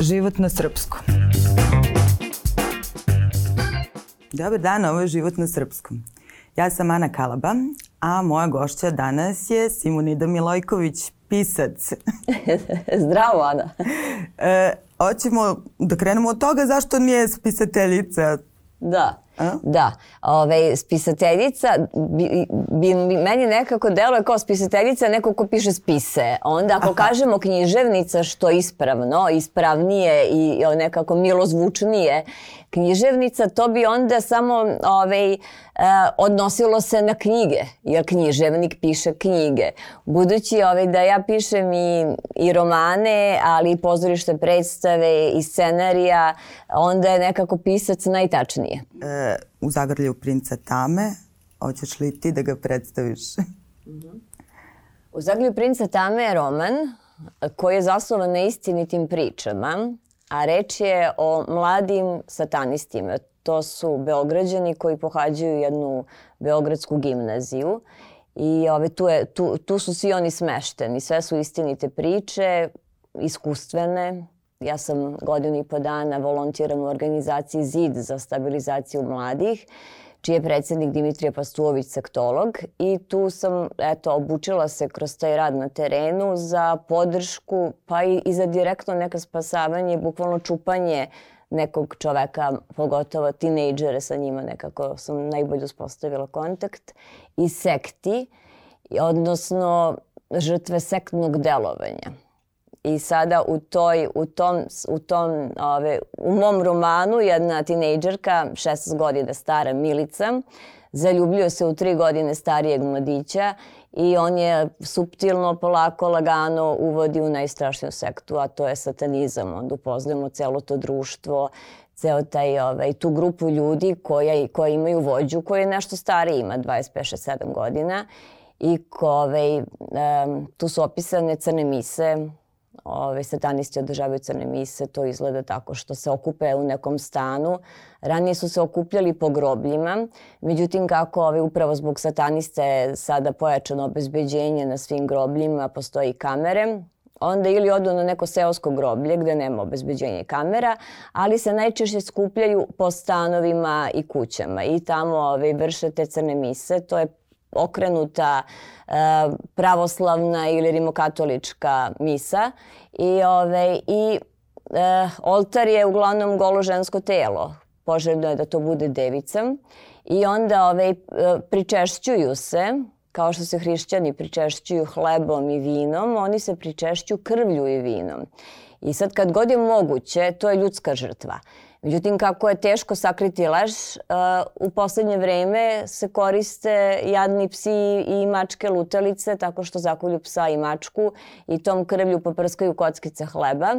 Život na srpskom. Dobar dan, ovo je Život na srpskom. Ja sam Ana Kalaba, a moja gošća danas je Simonida Milojković, pisac. Zdravo, Ana. e, hoćemo da krenemo od toga zašto nije spisateljica. Da. A? Da, Ove, spisateljica, bi, bi, meni nekako deluje kao spisateljica neko ko piše spise. Onda ako Aha. kažemo književnica, što ispravno, ispravnije i nekako milozvučnije, književnica, to bi onda samo ovaj, e, odnosilo se na knjige, jer književnik piše knjige. Budući ovaj, da ja pišem i, i romane, ali i pozorište predstave i scenarija, onda je nekako pisac najtačnije. E, u zagrlju princa Tame, hoćeš li ti da ga predstaviš? -hmm. U zagrlju princa Tame je roman koji je zasnovan na istinitim pričama a reč je o mladim satanistima. To su beograđani koji pohađaju jednu beogradsku gimnaziju i ove, tu, je, tu, tu su svi oni smešteni. Sve su istinite priče, iskustvene. Ja sam godinu i po dana volontiram u organizaciji ZID za stabilizaciju mladih čiji je predsednik Dimitrija Pastuović sektolog i tu sam eto obučila se kroz taj rad na terenu za podršku pa i, i za direktno neka spasavanje, bukvalno čupanje nekog čoveka, pogotovo tinejdžere sa njima nekako sam najbolje uspostavila kontakt i sekti, odnosno žrtve sektnog delovanja. I sada u, toj, u, tom, u, tom, ove, u mom romanu jedna tinejdžerka, 16 godina stara Milica, zaljubljuje se u tri godine starijeg mladića i on je suptilno, polako, lagano uvodi u najstrašniju sektu, a to je satanizam. Onda upoznajemo celo to društvo, ceo taj, ovaj, tu grupu ljudi koja, koja imaju vođu, koji je nešto stariji, ima 25-7 godina i ko, ovaj, um, tu su opisane crne mise, ove, satanisti održavaju crne mise, to izgleda tako što se okupe u nekom stanu. Ranije su se okupljali po grobljima, međutim kako ove, upravo zbog sataniste sada pojačano obezbeđenje na svim grobljima, postoji kamere, onda ili odu na neko seosko groblje gde nema obezbeđenja kamera, ali se najčešće skupljaju po stanovima i kućama i tamo ove, vrše te crne mise. To je okrenuta e, pravoslavna ili rimokatolička misa i, ove, i e, oltar je uglavnom golo žensko telo. Poželjno je da to bude devica i onda ove, e, pričešćuju se kao što se hrišćani pričešćuju hlebom i vinom, oni se pričešću krvlju i vinom. I sad kad god je moguće, to je ljudska žrtva. Međutim, kako je teško sakriti laž, uh, u poslednje vreme se koriste jadni psi i mačke lutalice tako što zakolju psa i mačku i tom krvlju poprskaju kockice hleba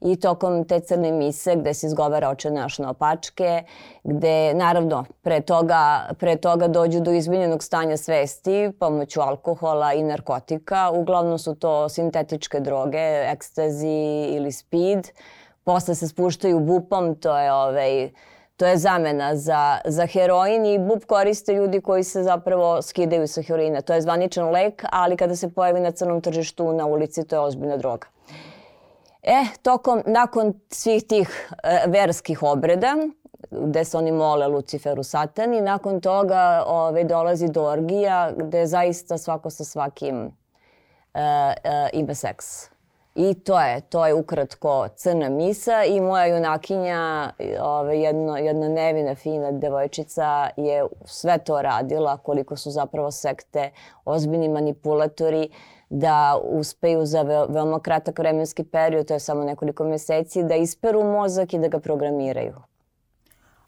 i tokom te crne mise gde se izgovara oče naš na opačke, gde naravno pre toga, pre toga dođu do izbiljenog stanja svesti pomoću alkohola i narkotika. Uglavnom su to sintetičke droge, ekstazi ili speed posle se spuštaju bupom, to je ovaj, to je zamena za, za heroin i bup koriste ljudi koji se zapravo skidaju sa heroina. To je zvaničan lek, ali kada se pojavi na crnom tržištu na ulici, to je ozbiljna droga. E, tokom, nakon svih tih e, verskih obreda, gde se oni mole Luciferu satani, nakon toga ove, ovaj, dolazi do orgija gde zaista svako sa svakim e, e, ima seks I to je, to je ukratko crna misa i moja junakinja, ove, jedno, jedna nevina, fina devojčica je sve to radila, koliko su zapravo sekte ozbiljni manipulatori da uspeju za ve veoma kratak vremenski period, to je samo nekoliko meseci, da isperu mozak i da ga programiraju.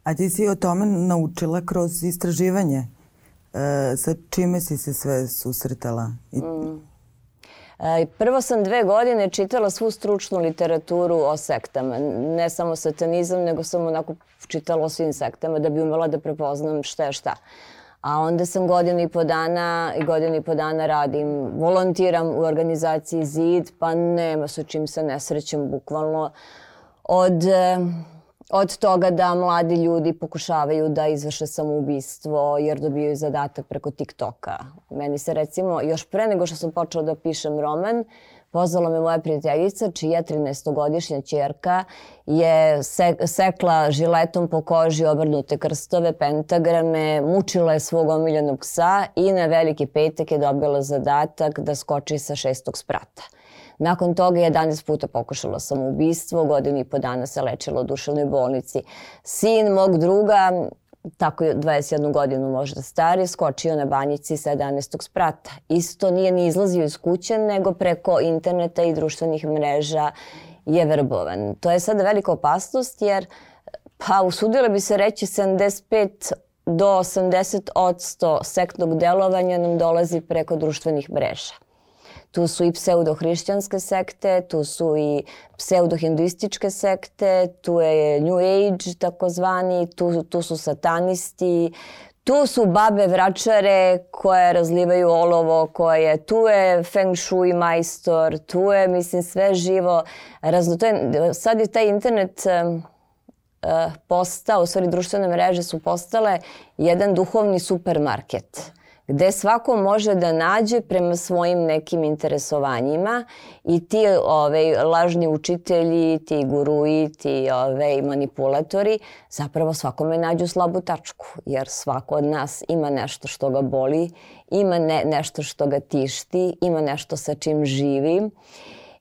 A ti si o tome naučila kroz istraživanje. E, sa čime si se sve susretala? I... Mm. E, prvo sam dve godine čitala svu stručnu literaturu o sektama. Ne samo satanizam, nego sam onako čitala o svim sektama da bi umela da prepoznam šta je šta. A onda sam godinu i po dana i godinu i po dana radim, volontiram u organizaciji ZID, pa nema sa čim se ne srećem bukvalno od e, od toga da mladi ljudi pokušavaju da izvrše samoubistvo jer dobijaju zadatak preko TikToka. Meni se recimo, još pre nego što sam počela da pišem roman, Pozvala me moja prijateljica, čija 13-godišnja čerka je se, sekla žiletom po koži obrnute krstove, pentagrame, mučila je svog omiljenog psa i na veliki petak je dobila zadatak da skoči sa šestog sprata. Nakon toga je 11 puta pokušala samoubistvo, godinu i po dana se lečila u duševnoj bolnici. Sin mog druga tako 21 godinu možda stari, skočio na banjici sa 11. sprata. Isto nije ni izlazio iz kuće, nego preko interneta i društvenih mreža je verbovan. To je sada velika opasnost jer pa usudila bi se reći 75 do 80 odsto sektnog delovanja nam dolazi preko društvenih mreža. Tu su i pseudohrišćanske sekte, tu su i pseudohinduističke sekte, tu je New Age takozvani, tu, tu su satanisti, Tu su babe vračare koje razlivaju olovo, koje, tu je feng shui majstor, tu je, mislim, sve živo. Razno, to je, sad je taj internet uh, postao, u stvari društvene mreže su postale jedan duhovni supermarket gde svako može da nađe prema svojim nekim interesovanjima i ti ove, lažni učitelji, ti guruji, ti ove, manipulatori zapravo svakome nađu slabu tačku jer svako od nas ima nešto što ga boli, ima ne, nešto što ga tišti, ima nešto sa čim živi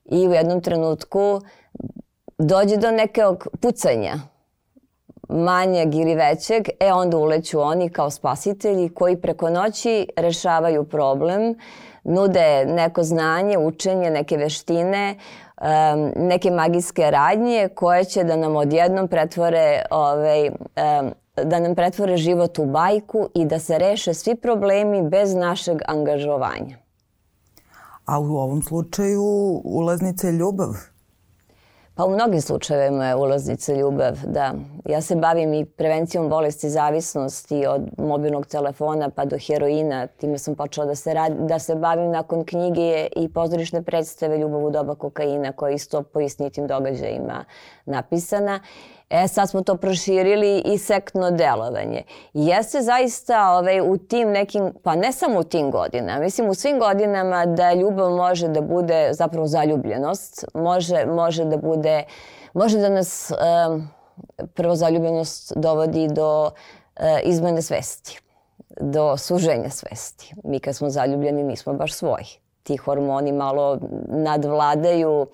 i u jednom trenutku dođe do nekog pucanja manjeg ili većeg, e onda uleću oni kao spasitelji koji preko noći rešavaju problem, nude neko znanje, učenje, neke veštine, um, neke magijske radnje koje će da nam odjednom pretvore ovaj, um, da nam pretvore život u bajku i da se reše svi problemi bez našeg angažovanja. A u ovom slučaju ulaznica je ljubav. Pa u mnogim slučajevima je ulaznica ljubav, da. Ja se bavim i prevencijom bolesti zavisnosti od mobilnog telefona pa do heroina. Time sam počela da se, rad, da se bavim nakon knjige i pozorišne predstave Ljubav u doba kokaina koja je isto po istinitim događajima napisana. E, sad smo to proširili i sektno delovanje. Jeste zaista ovaj, u tim nekim, pa ne samo u tim godinama, mislim u svim godinama da ljubav može da bude zapravo zaljubljenost, može, može da bude, može da nas um, prvo zaljubljenost dovodi do uh, izmene svesti, do suženja svesti. Mi kad smo zaljubljeni nismo baš svoji. Ti hormoni malo nadvladaju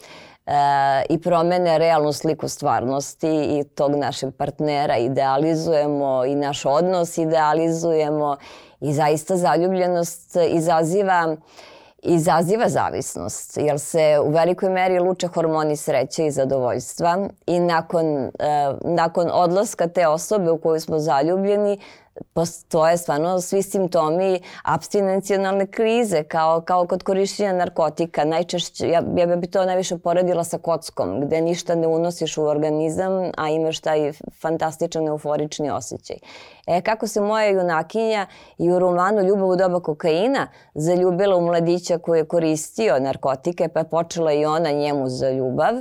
i promene realnu sliku stvarnosti i tog našeg partnera idealizujemo i naš odnos idealizujemo i zaista zaljubljenost izaziva izaziva zavisnost, jer se u velikoj meri luče hormoni sreće i zadovoljstva i nakon, eh, nakon odlaska te osobe u koju smo zaljubljeni, postoje stvarno svi simptomi abstinencionalne krize, kao, kao kod korišćenja narkotika. Najčešće, ja, ja bi to najviše poredila sa kockom, gde ništa ne unosiš u organizam, a imaš taj fantastičan euforični osjećaj. E, kako se moja junakinja i u romanu Ljubav u doba kokaina zaljubila u mladića koji je koristio narkotike, pa je počela i ona njemu za ljubav,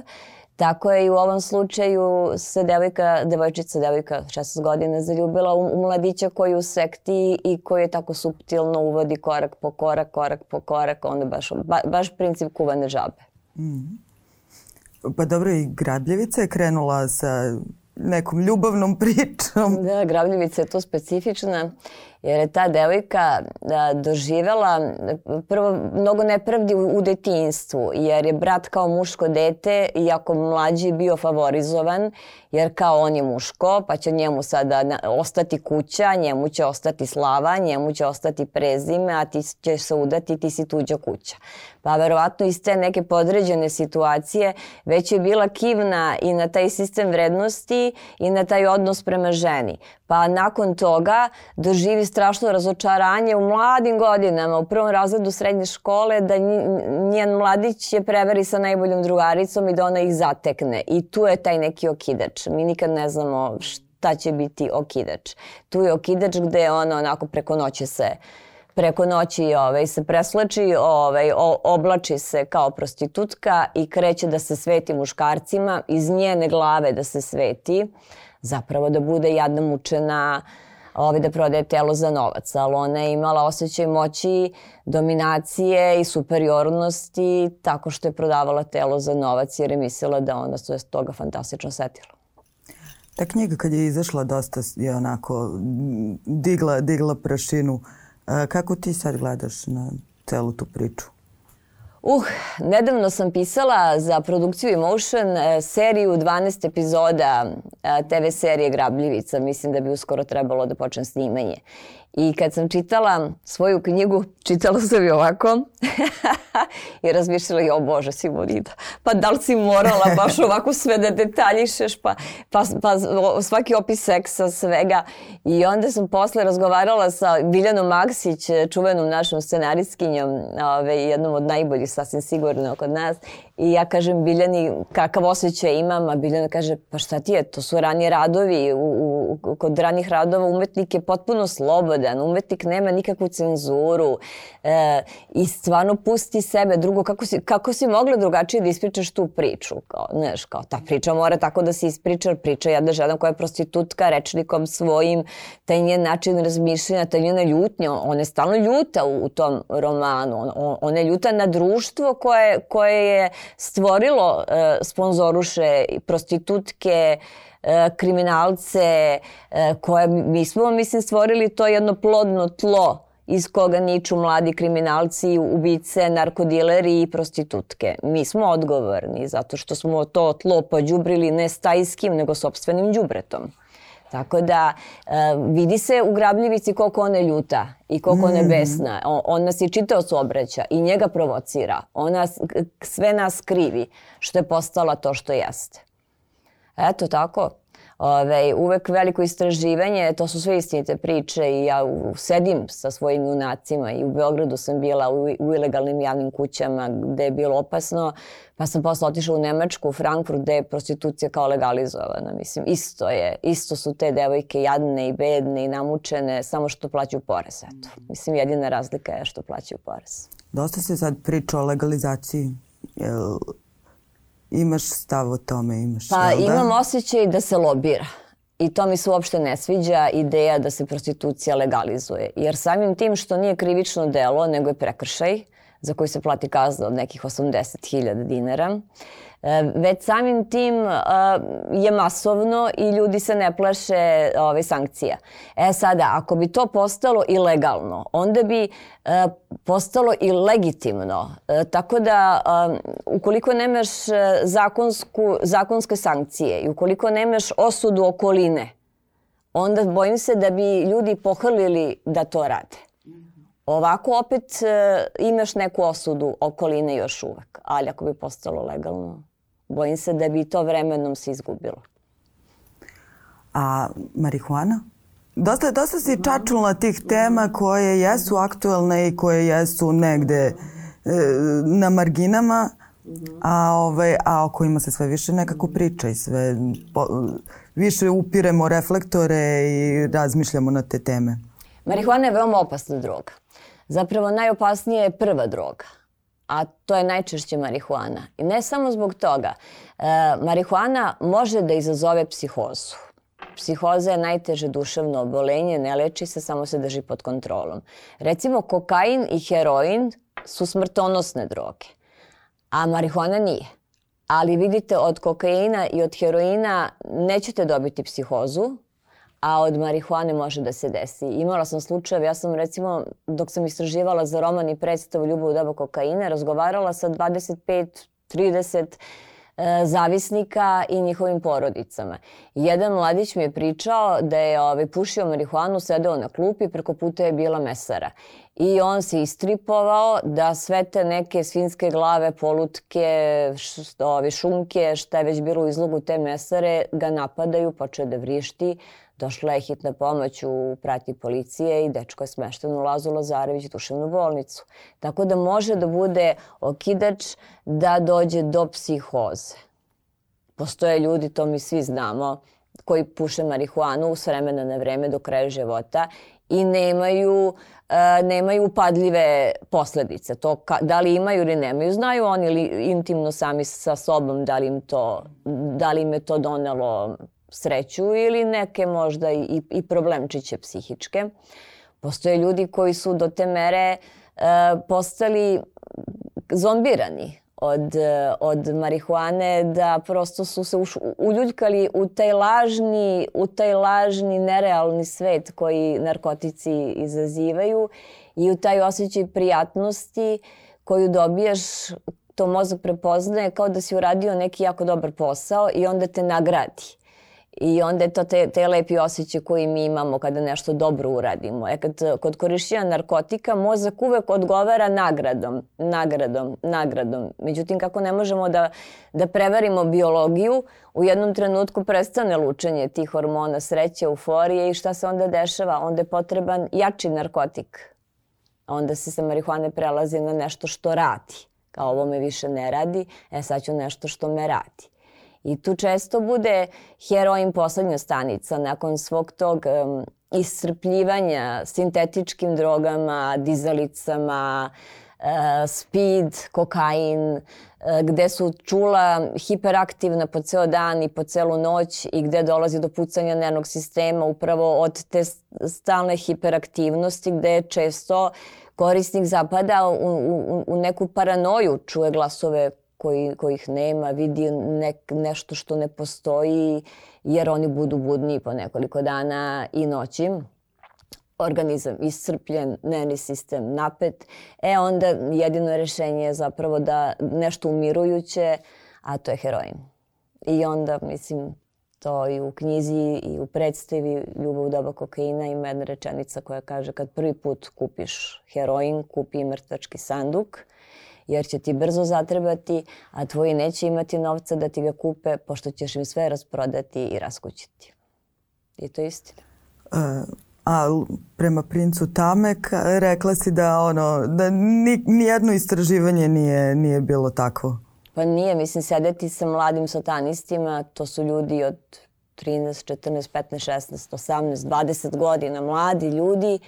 Tako je i u ovom slučaju se devojka, devojčica, devojka 16 godina zaljubila u, u mladića koji u sekti i koji je tako suptilno uvodi korak po korak, korak po korak, onda baš, ba, baš princip kuvane žabe. Mm. Pa dobro, i Grabljevica je krenula sa nekom ljubavnom pričom. Da, Grabljevica je to specifična jer je ta devojka da, doživela prvo mnogo nepravdi u, u detinstvu, jer je brat kao muško dete, iako mlađi bio favorizovan, jer kao on je muško, pa će njemu sada ostati kuća, njemu će ostati slava, njemu će ostati prezime, a ti ćeš se udati, ti si tuđa kuća. Pa verovatno iz te neke podređene situacije već je bila kivna i na taj sistem vrednosti i na taj odnos prema ženi. Pa nakon toga doživi strašno razočaranje u mladim godinama, u prvom razredu srednje škole, da njen mladić je preveri sa najboljom drugaricom i da ona ih zatekne. I tu je taj neki okidač. Mi nikad ne znamo šta će biti okidač. Tu je okidač gde ona onako preko noće se preko noći ovaj, se preslači, ovaj, oblači se kao prostitutka i kreće da se sveti muškarcima, iz njene glave da se sveti, zapravo da bude jadna mučena, ovaj, da prodaje telo za novac, ali ona je imala osjećaj moći, dominacije i superiornosti tako što je prodavala telo za novac jer je mislila da ona se toga fantastično setila. Ta knjiga kad je izašla dosta je onako digla, digla prašinu. Kako ti sad gledaš na celu tu priču? Uh, nedavno sam pisala za produkciju Emotion e, seriju 12 epizoda e, TV serije Grabljivica. Mislim da bi uskoro trebalo da počne snimanje. I kad sam čitala svoju knjigu, čitala sam je ovako i razmišljala, jo Bože Simonida, pa da li si morala baš ovako sve da detaljišeš, pa, pa, pa svaki opis seksa, svega. I onda sam posle razgovarala sa Biljanom Maksić, čuvenom našom scenaristkinjom, ove, jednom od najboljih, sasvim sigurno kod nas. I ja kažem Biljani kakav osjećaj imam, a Biljana kaže pa šta ti je, to su ranije radovi, u, u, kod ranih radova umetnik je potpuno slobodan, umetnik nema nikakvu cenzuru. E, i stvarno pusti sebe. Drugo, kako si, kako si mogla drugačije da ispričaš tu priču? Kao, znaš, kao ta priča mora tako da se ispriča, priča jedna žena koja je prostitutka rečnikom svojim, taj njen način razmišljanja, taj njena ljutnja, ona je stalno ljuta u, u tom romanu, on, on, ona je ljuta na društvo koje, koje je stvorilo, e, sponzoruše prostitutke, e, kriminalce, e, koje mi smo, mislim, stvorili to jedno plodno tlo iz koga niču mladi kriminalci, ubice, narkodileri i prostitutke. Mi smo odgovorni zato što smo to tlo pođubrili ne stajskim, nego sobstvenim đubretom. Tako da uh, vidi se u grabljivici koliko ona je ljuta i koliko mm. ona je mm. besna. On, on nas i čitao su obraća i njega provocira. Ona sve nas krivi što je postala to što jeste. Eto tako. Ove, uvek veliko istraživanje, to su sve istinite priče i ja u, sedim sa svojim junacima i u Beogradu sam bila u, u ilegalnim javnim kućama gde je bilo opasno, pa sam posle otišla u Nemačku, u Frankfurt gde je prostitucija kao legalizovana. Mislim, isto je, isto su te devojke jadne i bedne i namučene, samo što plaćaju porez. Eto. Mislim, jedina razlika je što plaćaju porez. Dosta se sad priča o legalizaciji. Imaš stav o tome, imaš, Pa da? imam osjećaj da se lobira. I to mi se uopšte ne sviđa ideja da se prostitucija legalizuje. Jer samim tim što nije krivično delo, nego je prekršaj, za koji se plati kazna od nekih 80.000 dinara, E, već samim tim e, je masovno i ljudi se ne plaše ovaj, sankcija. E sada, ako bi to postalo i legalno, onda bi e, postalo i legitimno. Tako da, ukoliko nemaš zakonsku, zakonske sankcije i ukoliko nemaš osudu okoline, onda bojim se da bi ljudi pohrlili da to rade. Ovako opet imaš neku osudu okoline još uvek, ali ako bi postalo legalno, Bojim se da bi to vremenom se izgubilo. A marihuana? Dosta, dosta si čačula tih tema koje jesu aktuelne i koje jesu negde e, na marginama, a, ovaj, a o kojima se sve više nekako priča i sve po, više upiremo reflektore i razmišljamo na te teme. Marihuana je veoma opasna droga. Zapravo najopasnija je prva droga a to je najčešće marihuana. I ne samo zbog toga. E, marihuana može da izazove psihozu. Psihoza je najteže duševno obolenje, ne leči se, samo se drži pod kontrolom. Recimo, kokain i heroin su smrtonosne droge, a marihuana nije. Ali vidite, od kokaina i od heroina nećete dobiti psihozu, a od marihuane može da se desi. Imala sam slučajeve, ja sam recimo, dok sam istraživala za roman i predstavu Ljubav u doba kokaina, razgovarala sa 25, 30 e, zavisnika i njihovim porodicama. Jedan mladić mi je pričao da je ovaj, pušio marihuanu, sedeo na klupi, preko puta je bila mesara. I on se istripovao da sve te neke svinske glave, polutke, š, šunke, šta je već bilo u izlogu te mesare, ga napadaju, počeo da vrišti, Došla je hitna pomoć u prati policije i dečko je smešten u Lazu Lazarević duševnu bolnicu. Tako da može da bude okidač da dođe do psihoze. Postoje ljudi, to mi svi znamo, koji puše marihuanu s vremena na vreme do kraja života i nemaju e, nemaju upadljive posledice. To ka, da li imaju ili nemaju, znaju oni li intimno sami sa sobom da li im to da li im je to donelo sreću ili neke možda i, i problemčiće psihičke. Postoje ljudi koji su do te mere uh, postali zombirani od, od marihuane da prosto su se uš, uljuljkali u taj lažni, u taj lažni nerealni svet koji narkotici izazivaju i u taj osjećaj prijatnosti koju dobijaš to mozak prepoznaje kao da si uradio neki jako dobar posao i onda te nagradi. I onda je to te, te lepi osjećaj koji mi imamo kada nešto dobro uradimo. E kad, kod korišćenja narkotika mozak uvek odgovara nagradom, nagradom, nagradom. Međutim, kako ne možemo da, da preverimo biologiju, u jednom trenutku prestane lučenje tih hormona sreće, euforije i šta se onda dešava? Onda je potreban jači narkotik. Onda se sa marihuane prelazi na nešto što radi. Kao ovo me više ne radi, e sad ću nešto što me radi. I tu često bude heroin poslednja stanica nakon svog tog um, iscrpljivanja sintetičkim drogama, dizalicama, uh, speed, kokain, uh, gde su čula hiperaktivna po ceo dan i po celu noć i gde dolazi do pucanja nervnog sistema upravo od te stalne hiperaktivnosti gde je često korisnik zapada u, u, u neku paranoju, čuje glasove koji, kojih nema, vidi nek, nešto što ne postoji, jer oni budu budni po nekoliko dana i noći. Organizam iscrpljen, nervni sistem napet, e onda jedino rešenje je zapravo da nešto umirujuće, a to je heroin. I onda, mislim, to i u knjizi i u predstavi Ljubav u doba kokaina ima jedna rečenica koja kaže kad prvi put kupiš heroin, kupi mrtvački sanduk, jer će ti brzo zatrebati, a tvoji neće imati novca da ti ga kupe, pošto ćeš im sve rasprodati i raskućiti. I to je istina. Uh, a prema princu Tamek rekla si da ono da ni, nijedno istraživanje nije, nije bilo takvo. Pa nije, mislim, sedeti sa mladim satanistima, to su ljudi od 13, 14, 15, 16, 18, 20 godina, mladi ljudi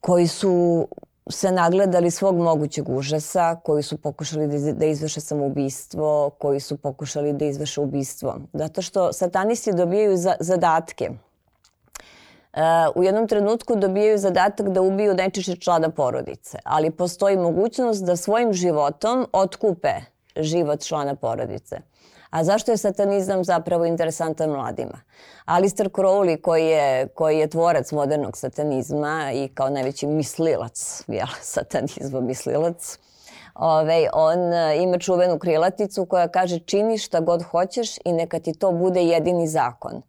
koji su se nagledali svog mogućeg užasa, koji su pokušali da, da izvrše samoubistvo, koji su pokušali da izvrše ubistvo. Zato što satanisti dobijaju za, zadatke. Uh, u jednom trenutku dobijaju zadatak da ubiju najčešće člana porodice, ali postoji mogućnost da svojim životom otkupe život člana porodice. A zašto je satanizam zapravo interesantan mladima? Alistair Crowley, koji je, koji je tvorac modernog satanizma i kao najveći mislilac, jel, satanizma mislilac, Ove, ovaj, on e, ima čuvenu krilaticu koja kaže čini šta god hoćeš i neka ti to bude jedini zakon.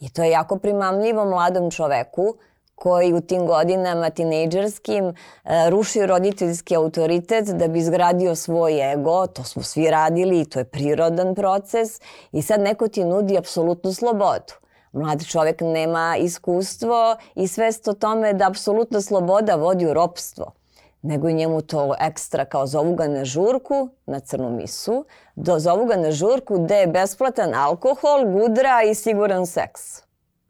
I to je jako primamljivo mladom čoveku koji u tim godinama tinejdžerskim e, ruši roditeljski autoritet da bi izgradio svoj ego, to smo svi radili i to je prirodan proces i sad neko ti nudi apsolutnu slobodu. Mlad čovek nema iskustvo i svest o tome da apsolutna sloboda vodi u ropstvo nego i njemu to ekstra kao zovu ga na žurku, na crnu misu, do, zovu ga na žurku gde je besplatan alkohol, gudra i siguran seks.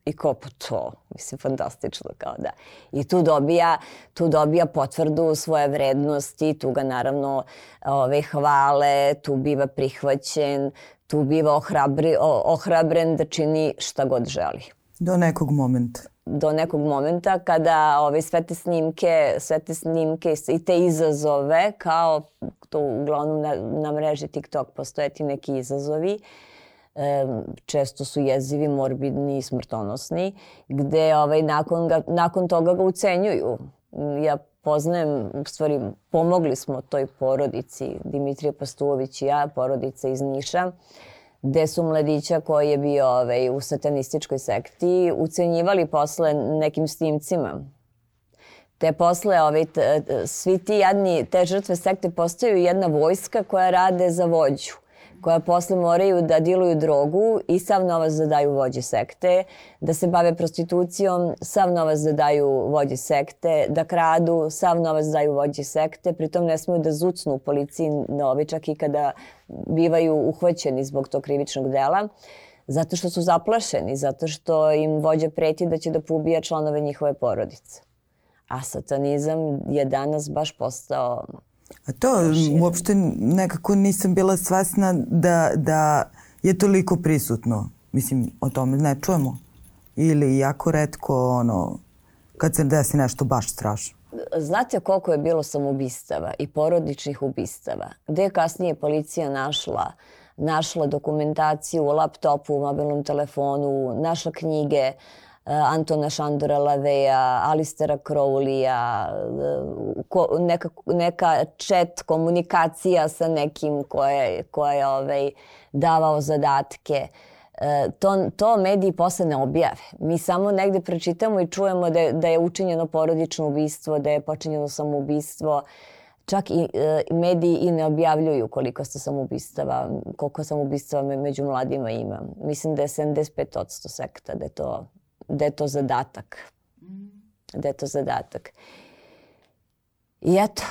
I kao po to, mislim, fantastično kao da. I tu dobija, tu dobija potvrdu svoje vrednosti, tu ga naravno ove, hvale, tu biva prihvaćen, tu biva ohrabri, ohrabren da čini šta god želi. Do nekog momenta. Do nekog momenta kada ove, sve te snimke, sve te snimke i te izazove, kao to uglavnom na, na mreži TikTok postoje ti neki izazovi, uh, često su jezivi, morbidni i smrtonosni, gde ovaj, nakon, ga, nakon toga ga ucenjuju. Ja poznajem, u stvari pomogli smo toj porodici, Dimitrija Pastulović i ja, porodica iz Niša, gde su mladića koji je bio ovaj, u satanističkoj sekti ucenjivali posle nekim snimcima te posle ovaj, t, svi ti jadni, te žrtve sekte postaju jedna vojska koja rade za vođu koja posle moraju da diluju drogu i sav novac da daju vođe sekte, da se bave prostitucijom, sav novac da daju vođe sekte, da kradu, sav novac da daju vođe sekte, pritom ne smeju da zucnu u policiji novi čak i kada bivaju uhvaćeni zbog tog krivičnog dela zato što su zaplašeni, zato što im vođa preti da će da pobija članove njihove porodice. A satanizam je danas baš postao A to uopšte nekako nisam bila svesna da, da je toliko prisutno Mislim, o tome ne čujemo. Ili jako redko, ono, kad se desi nešto baš strašno. Znate koliko je bilo samoubistava i porodičnih ubistava? Gde je kasnije policija našla našla dokumentaciju u laptopu, u mobilnom telefonu, našla knjige uh, Antona Šandora Laveja, Alistera Crowleya, uh, neka, neka chat komunikacija sa nekim koje, koje je ovaj, davao zadatke. E, to, to mediji posle ne objave. Mi samo negde pročitamo i čujemo da je, da je učinjeno porodično ubistvo, da je počinjeno samoubistvo. Čak i e, mediji i ne objavljuju koliko se samoubistava, koliko samoubistava među mladima ima. Mislim da je 75% sekta, da je to, da je to zadatak. Da je to zadatak. I eto,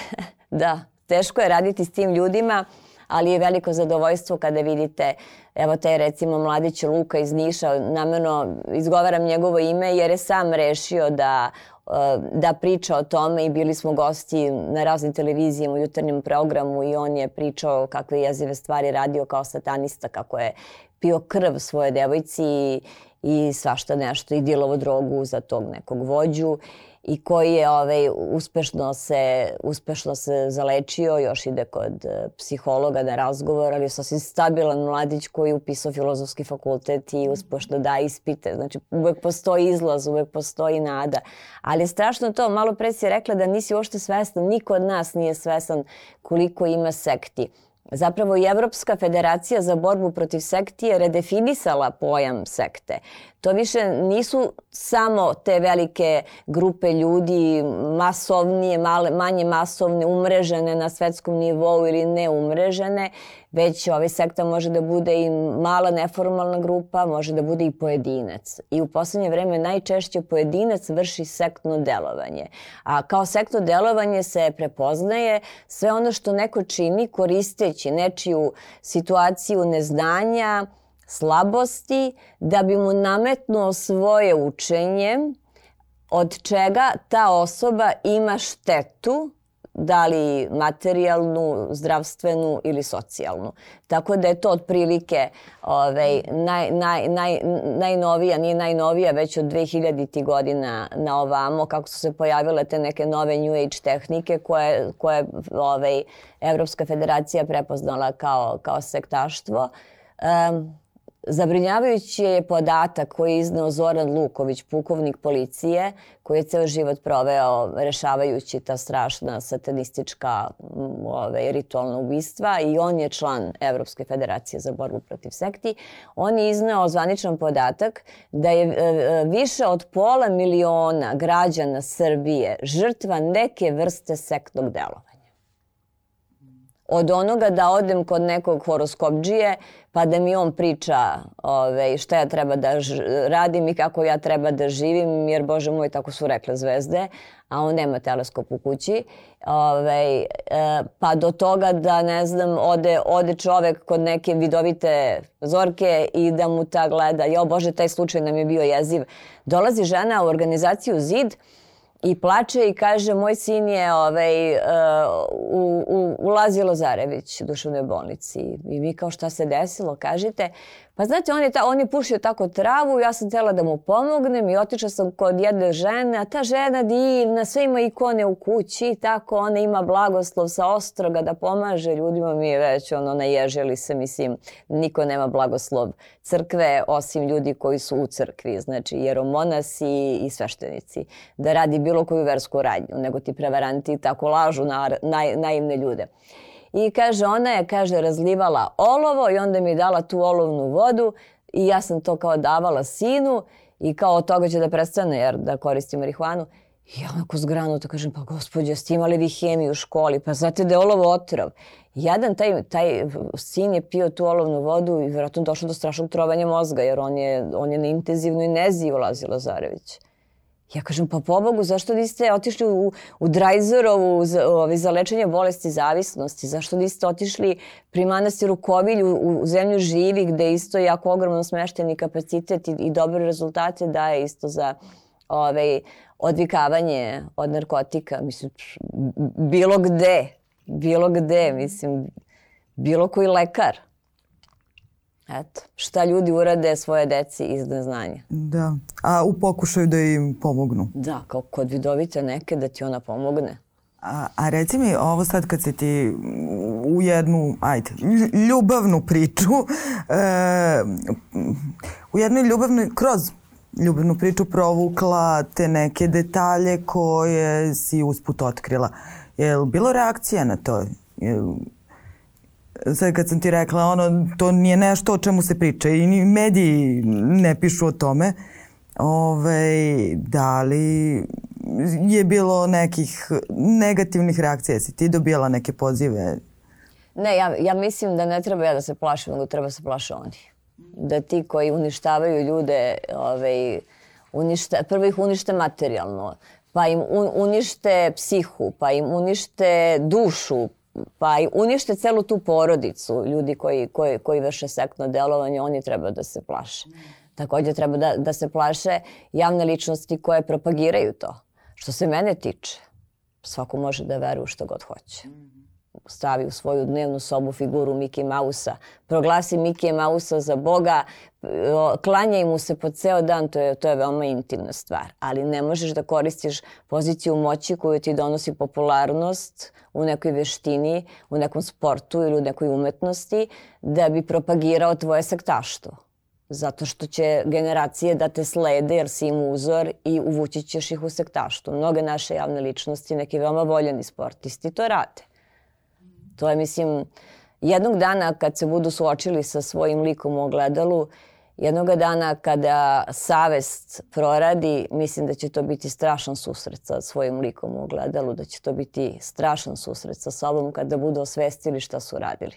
da, teško je raditi s tim ljudima ali je veliko zadovoljstvo kada vidite, evo te recimo mladić Luka iz Niša, namerno izgovaram njegovo ime jer je sam rešio da eh, da priča o tome i bili smo gosti na raznim televizijama u jutarnjem programu i on je pričao kakve jezive stvari radio kao satanista, kako je pio krv svoje devojci i, i svašta nešto i dilovo drogu za tog nekog vođu i koji je ovaj, uspešno, se, uspešno se zalečio, još ide kod e, psihologa na razgovor, ali je sasvim stabilan mladić koji je upisao filozofski fakultet i uspešno da ispite. Znači, uvek postoji izlaz, uvek postoji nada. Ali je strašno to, malo pre si rekla da nisi uopšte svestan, niko od nas nije svesan koliko ima sekti. Zapravo i Evropska federacija za borbu protiv sekti je redefinisala pojam sekte. To više nisu samo te velike grupe ljudi, masovnije, male, manje masovne, umrežene na svetskom nivou ili neumrežene, već ovaj sekta može da bude i mala neformalna grupa, može da bude i pojedinac. I u poslednje vreme najčešće pojedinac vrši sektno delovanje. A kao sektno delovanje se prepoznaje sve ono što neko čini koristeći nečiju situaciju neznanja, slabosti da bi mu nametnuo svoje učenje od čega ta osoba ima štetu da li materijalnu, zdravstvenu ili socijalnu. Tako da je to otprilike ovaj, naj, naj, naj, najnovija, nije najnovija, već od 2000. godina na ovamo, kako su se pojavile te neke nove New Age tehnike koje, koje ovaj, Evropska federacija prepoznala kao, kao sektaštvo. Um, Zabrinjavajući je podatak koji je izneo Zoran Luković, pukovnik policije, koji je ceo život proveo rešavajući ta strašna satanistička ove, ritualna ubistva i on je član Evropske federacije za borbu protiv sekti. On je izneo zvaničan podatak da je e, e, više od pola miliona građana Srbije žrtva neke vrste sektnog delovanja od onoga da odem kod nekog horoskopđije pa da mi on priča ove, šta ja treba da radim i kako ja treba da živim, jer Bože moj, tako su rekle zvezde, a on nema teleskop u kući. Ove, e, pa do toga da, ne znam, ode, ode čovek kod neke vidovite zorke i da mu ta gleda, jo Bože, taj slučaj nam je bio jeziv. Dolazi žena u organizaciju ZID, i plače i kaže moj sin je ovaj, uh, u, u, u Lazi Lozarević duševnoj bolnici. I mi kao šta se desilo? Kažete Pa znate, on je, ta, on je pušio tako travu, ja sam htjela da mu pomognem i otišla sam kod jedne žene, a ta žena divna, sve ima ikone u kući, tako ona ima blagoslov sa ostroga da pomaže ljudima, mi je već ono naježili se, mislim, niko nema blagoslov crkve osim ljudi koji su u crkvi, znači jeromonasi i sveštenici, da radi bilo koju versku radnju, nego ti prevaranti tako lažu na, naj, naivne ljude. I kaže, ona je, kaže, razlivala olovo i onda mi je dala tu olovnu vodu i ja sam to kao davala sinu i kao od toga će da prestane jer da koristi marihuanu. I ja onako zgranuto kažem, pa gospođa, ste imali vi hemiju u školi, pa znate da je olovo otrov. Jedan taj, taj sin je pio tu olovnu vodu i vjerojatno došlo do strašnog trovanja mozga, jer on je, on je na intenzivnoj nezi ulazi Lazarević. Ja kažem, pa pobogu, zašto niste otišli u, u Drajzerovu za, ovaj, za lečenje bolesti zavisnosti? Zašto niste otišli pri manastiru Kovilju u, u zemlju živi gde isto jako ogromno smešteni kapacitet i, i dobre rezultate daje isto za ovaj, odvikavanje od narkotika. Mislim, bilo gde, bilo gde, mislim, bilo koji lekar. Eto, šta ljudi urade svoje deci iz neznanja. Da, a u pokušaju da im pomognu. Da, kao kod vidovite neke da ti ona pomogne. A, a reci mi, ovo sad kad se ti u jednu, ajde, ljubavnu priču, e, u jednoj ljubavnoj, kroz ljubavnu priču provukla te neke detalje koje si usput otkrila. Je li bilo reakcija na to? Je, sad kad sam ti rekla, ono, to nije nešto o čemu se priča i ni mediji ne pišu o tome. Ove, da li je bilo nekih negativnih reakcija? Si ti dobijala neke pozive? Ne, ja, ja mislim da ne treba ja da se plašim, nego treba se plaše oni. Da ti koji uništavaju ljude, ovaj, unište, prvo ih unište materijalno, pa im un, unište psihu, pa im unište dušu, pa i unište celu tu porodicu ljudi koji, koji, koji vrše sektno delovanje, oni treba da se plaše. Takođe treba da, da se plaše javne ličnosti koje propagiraju to. Što se mene tiče, svako može da veruje što god hoće. Stavi u svoju dnevnu sobu figuru Miki Mausa, proglasi Miki Mausa za Boga, klanjaj mu se po ceo dan, to je, to je veoma intimna stvar. Ali ne možeš da koristiš poziciju moći koju ti donosi popularnost u nekoj veštini, u nekom sportu ili u nekoj umetnosti da bi propagirao tvoje sektaštvo zato što će generacije da te slede jer si im uzor i uvući ćeš ih u sektaštvo. Mnoge naše javne ličnosti, neki veoma voljeni sportisti to rade. To je, mislim, jednog dana kad se budu suočili sa svojim likom u ogledalu, jednog dana kada savest proradi, mislim da će to biti strašan susret sa svojim likom u ogledalu, da će to biti strašan susret sa sobom kada budu osvestili šta su radili.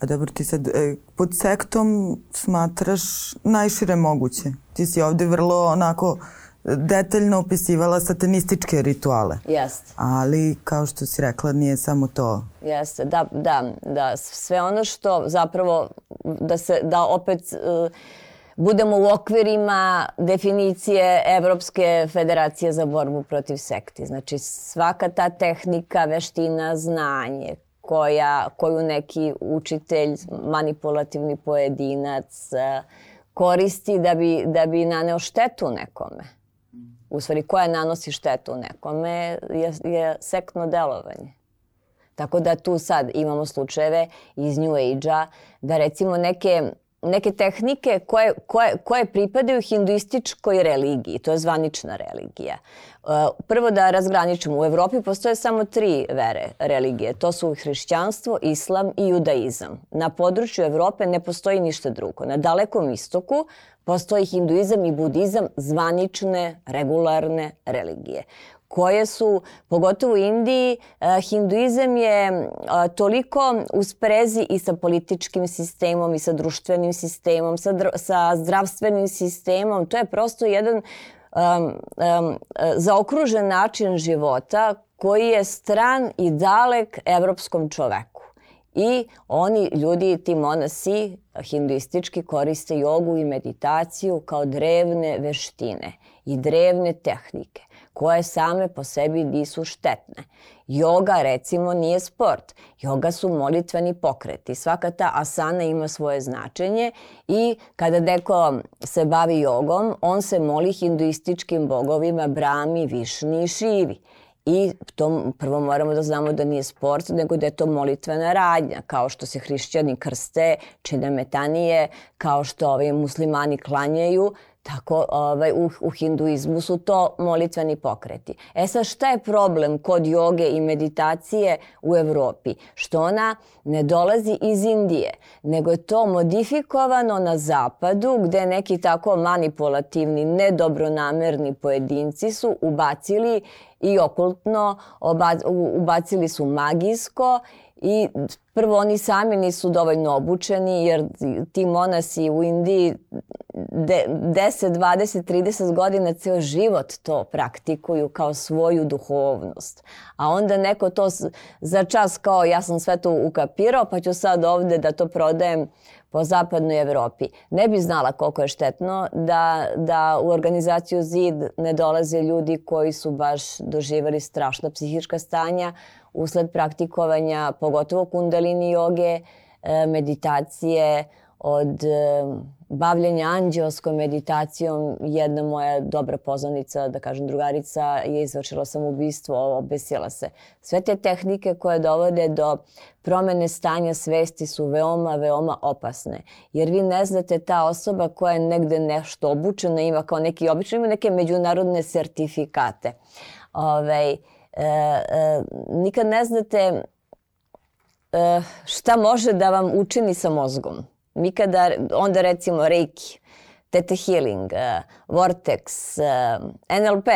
A dobro, ti sad e, pod sektom smatraš najšire moguće. Ti si ovde vrlo onako detaljno opisivala satanističke rituale. Jeste. Ali, kao što si rekla, nije samo to. Jeste, da, da, da. Sve ono što zapravo, da se, da opet uh, budemo u okvirima definicije Evropske federacije za borbu protiv sekti. Znači, svaka ta tehnika, veština, znanje koja, koju neki učitelj, manipulativni pojedinac e, koristi da bi, da bi naneo štetu nekome. U stvari, koja nanosi štetu nekome je, je sektno delovanje. Tako da tu sad imamo slučajeve iz New Age-a da recimo neke neke tehnike koje, koje, koje pripadaju hinduističkoj religiji, to je zvanična religija. Uh, prvo da razgraničimo, u Evropi postoje samo tri vere religije, to su hrišćanstvo, islam i judaizam. Na području Evrope ne postoji ništa drugo. Na dalekom istoku postoji hinduizam i budizam, zvanične, regularne religije koje su, pogotovo u Indiji, eh, hinduizam je eh, toliko u sprezi i sa političkim sistemom i sa društvenim sistemom, sa, sa zdravstvenim sistemom. To je prosto jedan um, um, zaokružen način života koji je stran i dalek evropskom čoveku. I oni, ljudi, ti monasi hinduistički koriste jogu i meditaciju kao drevne veštine i drevne tehnike koje same po sebi nisu štetne. Yoga recimo nije sport. Yoga su molitveni pokreti. Svaka ta asana ima svoje značenje i kada neko se bavi jogom, on se moli hinduističkim bogovima Brahmi, Višni i Šivi. I to prvo moramo da znamo da nije sport, nego da je to molitvena radnja, kao što se hrišćani krste, čine metanije, kao što ovi muslimani klanjaju, Tako, ovaj, u, u hinduizmu su to molitveni pokreti. E sad, šta je problem kod joge i meditacije u Evropi? Što ona ne dolazi iz Indije, nego je to modifikovano na zapadu, gde neki tako manipulativni, nedobronamerni pojedinci su ubacili i okultno, ubacili su magijsko i prvo oni sami nisu dovoljno obučeni jer ti monasi u Indiji de, 10, 20, 30 godina ceo život to praktikuju kao svoju duhovnost. A onda neko to za čas kao ja sam sve to ukapirao pa ću sad ovde da to prodajem po zapadnoj Evropi. Ne bi znala koliko je štetno da, da u organizaciju ZID ne dolaze ljudi koji su baš doživali strašna psihička stanja usled praktikovanja pogotovo kundalini joge, e, meditacije, od e, bavljenja anđelskom meditacijom. Jedna moja dobra poznanica, da kažem drugarica, je izvršila samoubistvo, obesila se. Sve te tehnike koje dovode do promene stanja svesti su veoma, veoma opasne. Jer vi ne znate ta osoba koja je negde nešto obučena, ima kao neki obično, ima neke međunarodne sertifikate. Ove, ovaj, e, e, nikad ne znate e, šta može da vam učini sa mozgom. Mi kada, onda recimo Reiki, Tete Healing, uh, Vortex, uh, NLP,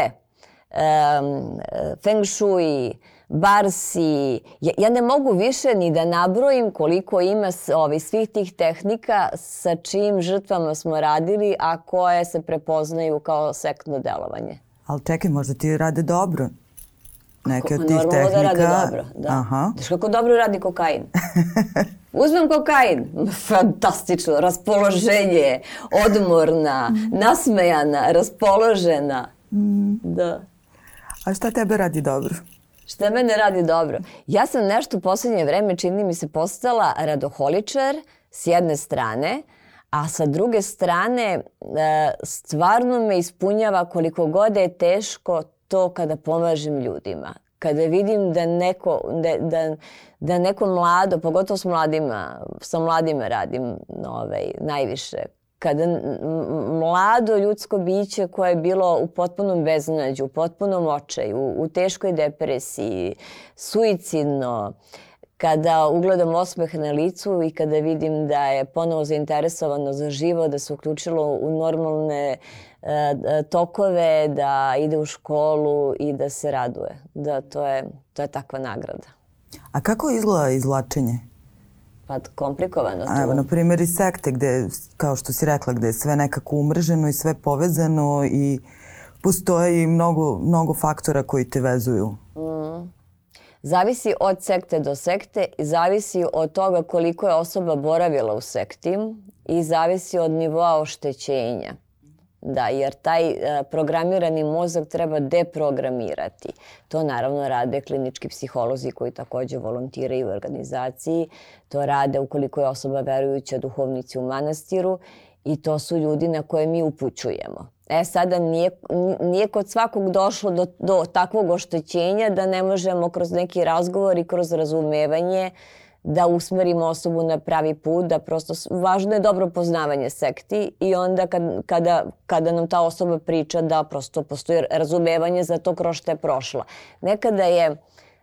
um, Feng Shui, Barsi, ja, ja ne mogu više ni da nabrojim koliko ima ovi, svih tih tehnika sa čijim žrtvama smo radili, a koje se prepoznaju kao sektno delovanje. Ali čekaj, možda ti rade dobro. Neke od tih Normalno tehnika. da dobro, da. Aha. Znaš kako dobro radi kokain? Uzmem kokain, fantastično, raspoloženje, odmorna, nasmejana, raspoložena. Da. A šta tebe radi dobro? Šta mene radi dobro? Ja sam nešto u poslednje vreme, čini mi se, postala radoholičar s jedne strane, a sa druge strane e, stvarno me ispunjava koliko god je teško to kada pomažem ljudima. Kada vidim da neko, da, da, da neko mlado, pogotovo s mladima, sa mladima radim ovaj, najviše, kada mlado ljudsko biće koje je bilo u potpunom beznađu, u potpunom očaju, u teškoj depresiji, suicidno, kada ugledam osmeh na licu i kada vidim da je ponovo zainteresovano za živo, da se uključilo u normalne e, tokove, da ide u školu i da se raduje. Da to je, to je takva nagrada. A kako izgleda izlačenje? Pa komplikovano to. Evo, na primjer, i sekte gde, kao što si rekla, gde je sve nekako umrženo i sve povezano i postoje i mnogo, mnogo faktora koji te vezuju. Mm. Zavisi od sekte do sekte i zavisi od toga koliko je osoba boravila u sekti i zavisi od nivoa oštećenja. Da, jer taj e, programirani mozak treba deprogramirati. To naravno rade klinički psiholozi koji takođe volontiraju u organizaciji. To rade ukoliko je osoba verujuća duhovnici u manastiru i to su ljudi na koje mi upućujemo. E sada nije, nije kod svakog došlo do, do takvog oštećenja da ne možemo kroz neki razgovor i kroz razumevanje da usmerimo osobu na pravi put, da prosto važno je dobro poznavanje sekti i onda kad, kada, kada nam ta osoba priča da prosto postoji razumevanje za to kroz što je prošla. Nekada je,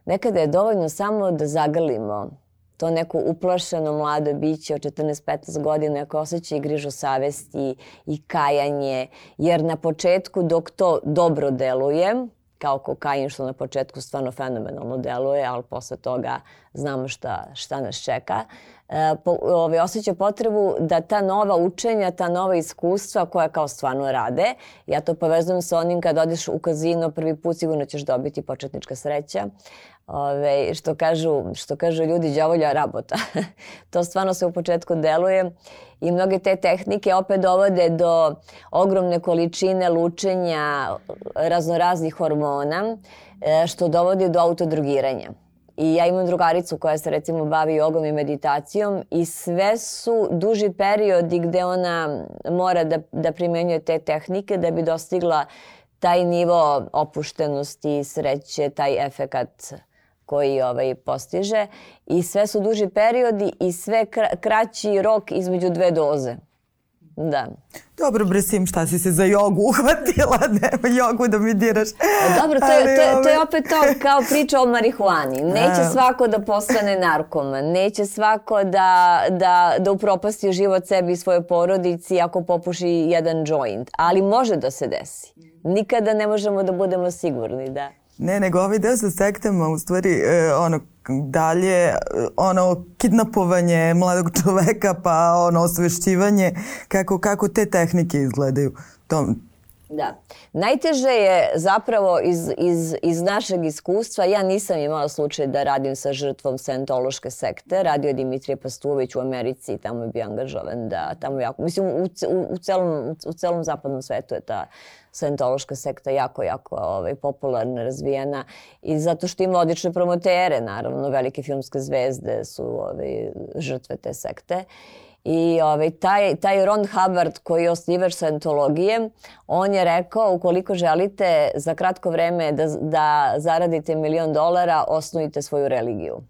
nekada je dovoljno samo da zagrlimo to neko uplašeno mlado biće od 14-15 godina koje osjeća i grižu savesti i kajanje, jer na početku dok to dobro deluje, kao kokain što na početku stvarno fenomenalno deluje, ali posle toga znamo šta, šta nas čeka. E, po, ove, ovaj, osjeća potrebu da ta nova učenja, ta nova iskustva koja kao stvarno rade, ja to povezujem sa onim kad odeš u kazino prvi put sigurno ćeš dobiti početnička sreća, Ove, što, kažu, što kažu ljudi, djavolja rabota. to stvarno se u početku deluje i mnoge te tehnike opet dovode do ogromne količine lučenja raznoraznih hormona, e, što dovodi do autodrugiranja. I ja imam drugaricu koja se recimo bavi jogom i meditacijom i sve su duži periodi gde ona mora da, da primenjuje te tehnike da bi dostigla taj nivo opuštenosti, sreće, taj efekat koji ovaj, postiže i sve su duži periodi i sve kraći rok između dve doze. Da. Dobro, bre, sim, šta si se za jogu uhvatila? Nema jogu da mi diraš. A dobro, to je, to, je, to je opet to kao priča o marihuani. Neće svako da postane narkoman. Neće svako da, da, da upropasti život sebi i svoje porodici ako popuši jedan joint. Ali može da se desi. Nikada ne možemo da budemo sigurni, da. Ne, nego ovaj deo sa sektama, u stvari, e, ono, dalje, e, ono, kidnapovanje mladog čoveka, pa ono, osvešćivanje, kako, kako te tehnike izgledaju. To, Da. Najteže je zapravo iz, iz, iz našeg iskustva, ja nisam imala slučaj da radim sa žrtvom sentološke sekte, radio je Dimitrije Pastuvić u Americi, tamo je bio angažovan da tamo jako, mislim u, u, u, celom, u celom zapadnom svetu je ta Scientološka sekta jako, jako ovaj, popularna, razvijena i zato što ima odlične promotere, naravno, velike filmske zvezde su ovaj, žrtve te sekte. I ovaj, taj, taj Ron Hubbard koji je osnivač Scientologije, on je rekao ukoliko želite za kratko vreme da, da zaradite milion dolara, osnujte svoju religiju.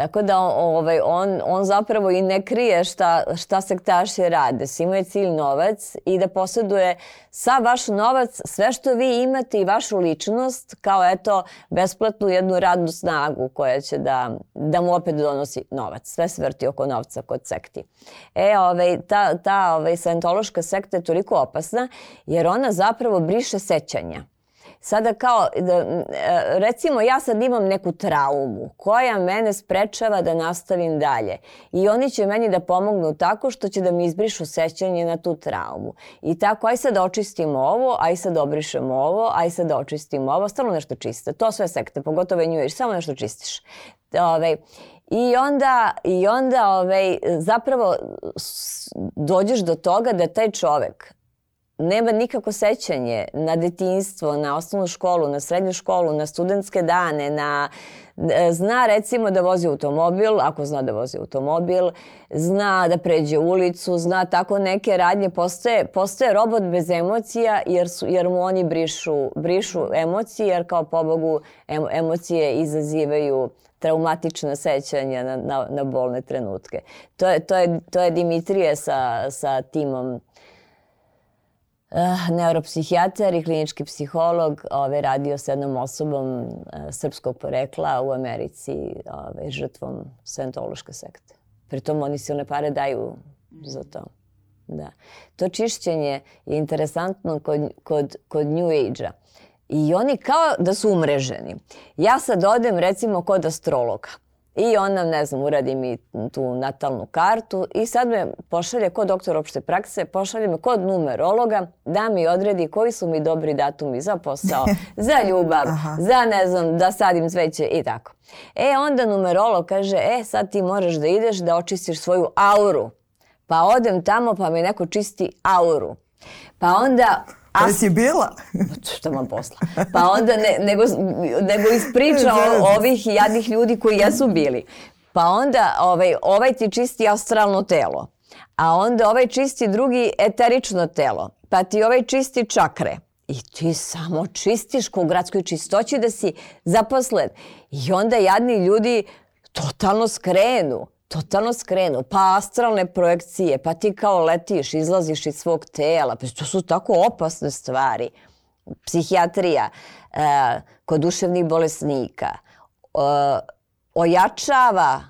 Tako da ovaj, on, on zapravo i ne krije šta, šta sektaši rade. Svima je cilj novac i da posjeduje sa vaš novac sve što vi imate i vašu ličnost kao eto besplatnu jednu radnu snagu koja će da, da mu opet donosi novac. Sve se vrti oko novca kod sekti. E, ovaj, ta, ta ovaj, scientološka sekta je toliko opasna jer ona zapravo briše sećanja. Sada kao, da, e, recimo ja sad imam neku traumu koja mene sprečava da nastavim dalje i oni će meni da pomognu tako što će da mi izbrišu sećanje na tu traumu. I tako, aj sad očistimo ovo, aj sad obrišemo ovo, aj sad očistimo ovo, stvarno nešto čiste. To sve sekte, pogotovo New Age, samo nešto čistiš. Ove, ovaj, I onda, i onda ovaj, zapravo dođeš do toga da taj čovek nema nikako sećanje na detinstvo, na osnovnu školu, na srednju školu, na studentske dane, na e, zna recimo da vozi automobil, ako zna da vozi automobil, zna da pređe ulicu, zna tako neke radnje, postaje, postaje robot bez emocija jer, su, jer mu oni brišu, brišu emocije, jer kao pobogu em, emocije izazivaju traumatična sećanja na, na, na bolne trenutke. To je, to je, to je Dimitrije sa, sa timom uh, neuropsihijatar i klinički psiholog ove, radio sa jednom osobom uh, srpskog porekla u Americi ove, žrtvom Scientološke sekte. Pritom oni silne pare daju za to. Da. To čišćenje je interesantno kod, kod, kod New Age-a. I oni kao da su umreženi. Ja sad odem recimo kod astrologa I on nam, ne znam, uradi mi tu natalnu kartu i sad me pošalje kod doktora opšte prakse, pošalje me kod numerologa da mi odredi koji su mi dobri datumi za posao, za ljubav, za ne znam, da sadim cveće i tako. E onda numerolog kaže, e sad ti moraš da ideš da očistiš svoju auru. Pa odem tamo pa mi neko čisti auru. Pa onda A si bila? Šta vam posla? Pa onda ne, nego, nego iz priča o, ovih jadnih ljudi koji jesu bili. Pa onda ovaj, ovaj ti čisti astralno telo, a onda ovaj čisti drugi eterično telo, pa ti ovaj čisti čakre. I ti samo čistiš ko u gradskoj čistoći da si zaposlen. I onda jadni ljudi totalno skrenu totalno skrenu. Pa astralne projekcije, pa ti kao letiš, izlaziš iz svog tela. Pa to su tako opasne stvari. Psihijatrija e, kod duševnih bolesnika e, ojačava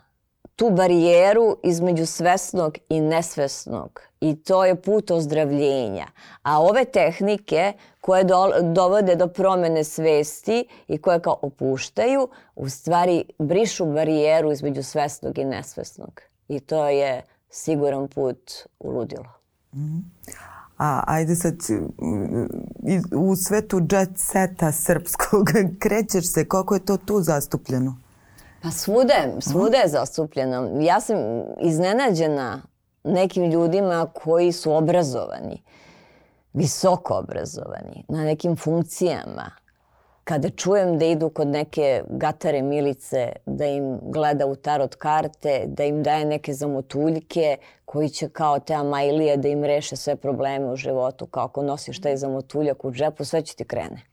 tu barijeru između svesnog i nesvesnog i to je put ozdravljenja. A ove tehnike koje do, dovode do promene svesti i koje kao opuštaju, u stvari brišu barijeru između svesnog i nesvesnog. I to je siguran put u ludilo. Mm -hmm. A ajde sad, u svetu jet seta srpskog krećeš se, koliko je to tu zastupljeno? Pa svude, svude je zastupljeno. Ja sam iznenađena nekim ljudima koji su obrazovani, visoko obrazovani, na nekim funkcijama. Kada čujem da idu kod neke gatare milice, da im gleda u tarot karte, da im daje neke zamotuljke koji će kao te amajlije da im reše sve probleme u životu, kao ako nosiš taj zamotuljak u džepu, sve će ti krene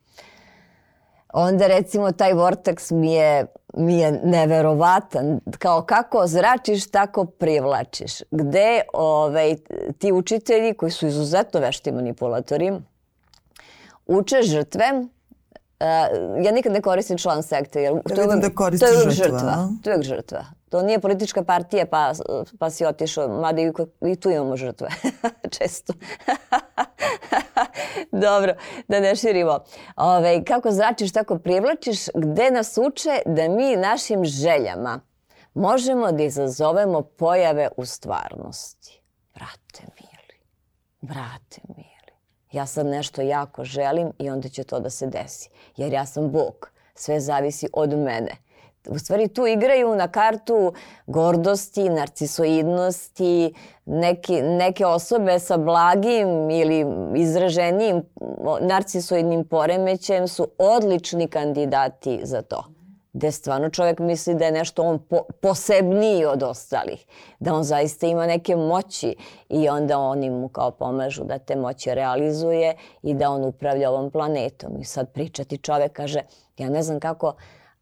onda recimo taj vortex mi je, mi je neverovatan. Kao kako zračiš, tako privlačiš. Gde ovaj, ti učitelji koji su izuzetno vešti manipulatori uče žrtve Uh, ja nikad ne koristim član sekte. Jer to je uvek, da to je žrtva. žrtva. To je žrtva. To nije politička partija pa, pa si otišao, mada i, i tu imamo žrtve. Često. Dobro, da ne širimo. Ove, kako zračiš, tako privlačiš, gde nas uče da mi našim željama možemo da izazovemo pojave u stvarnosti. Brate mili, brate mili. Ja sad nešto jako želim i onda će to da se desi. Jer ja sam Bog. Sve zavisi od mene u stvari tu igraju na kartu gordosti, narcisoidnosti, neki, neke osobe sa blagim ili izraženijim narcisoidnim poremećem su odlični kandidati za to gde stvarno čovjek misli da je nešto on po, posebniji od ostalih, da on zaista ima neke moći i onda oni mu kao pomažu da te moći realizuje i da on upravlja ovom planetom. I sad pričati čovjek kaže, ja ne znam kako,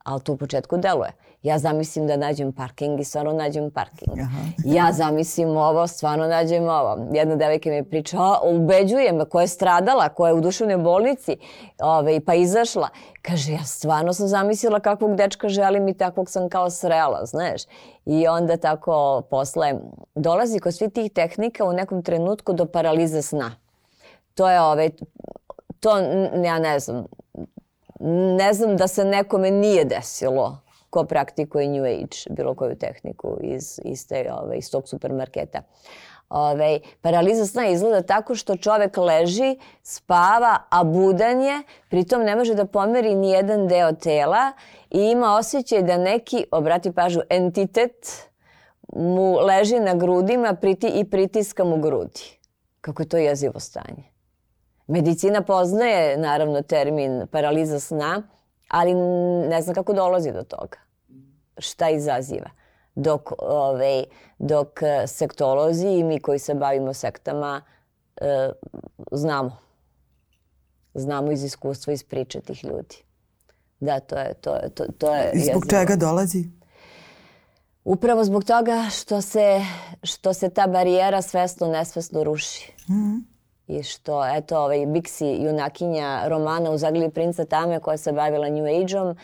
ali to u početku deluje. Ja zamislim da nađem parking i stvarno nađem parking. Aha. Ja zamislim ovo, stvarno nađem ovo. Jedna devojka mi je pričala, ubeđuje me koja je stradala, koja je u duševnoj bolnici, ove, pa izašla. Kaže, ja stvarno sam zamislila kakvog dečka želim i takvog sam kao srela, znaš. I onda tako posle dolazi kod svih tih tehnika u nekom trenutku do paralize sna. To je ove, to ja ne znam, ne znam da se nekome nije desilo ko praktikuje New Age, bilo koju tehniku iz, iz, te, ove, iz tog supermarketa. Ove, paraliza sna izgleda tako što čovek leži, spava, a budan je, pritom ne može da pomeri ni jedan deo tela i ima osjećaj da neki, obrati pažu, entitet mu leži na grudima priti, i pritiska mu grudi. Kako je to jezivo stanje. Medicina poznaje, naravno, termin paraliza sna, ali ne zna kako dolazi do toga šta izaziva. Dok, ovaj, dok e, sektolozi i mi koji se bavimo sektama e, znamo. Znamo iz iskustva, iz priče tih ljudi. Da, to je... To, to, to je I zbog čega dolazi? Upravo zbog toga što se, što se ta barijera svesno, nesvesno ruši. Mm -hmm. I što, eto, ovaj, Bixi, junakinja romana u Zagljivi princa Tame koja se bavila New Age-om,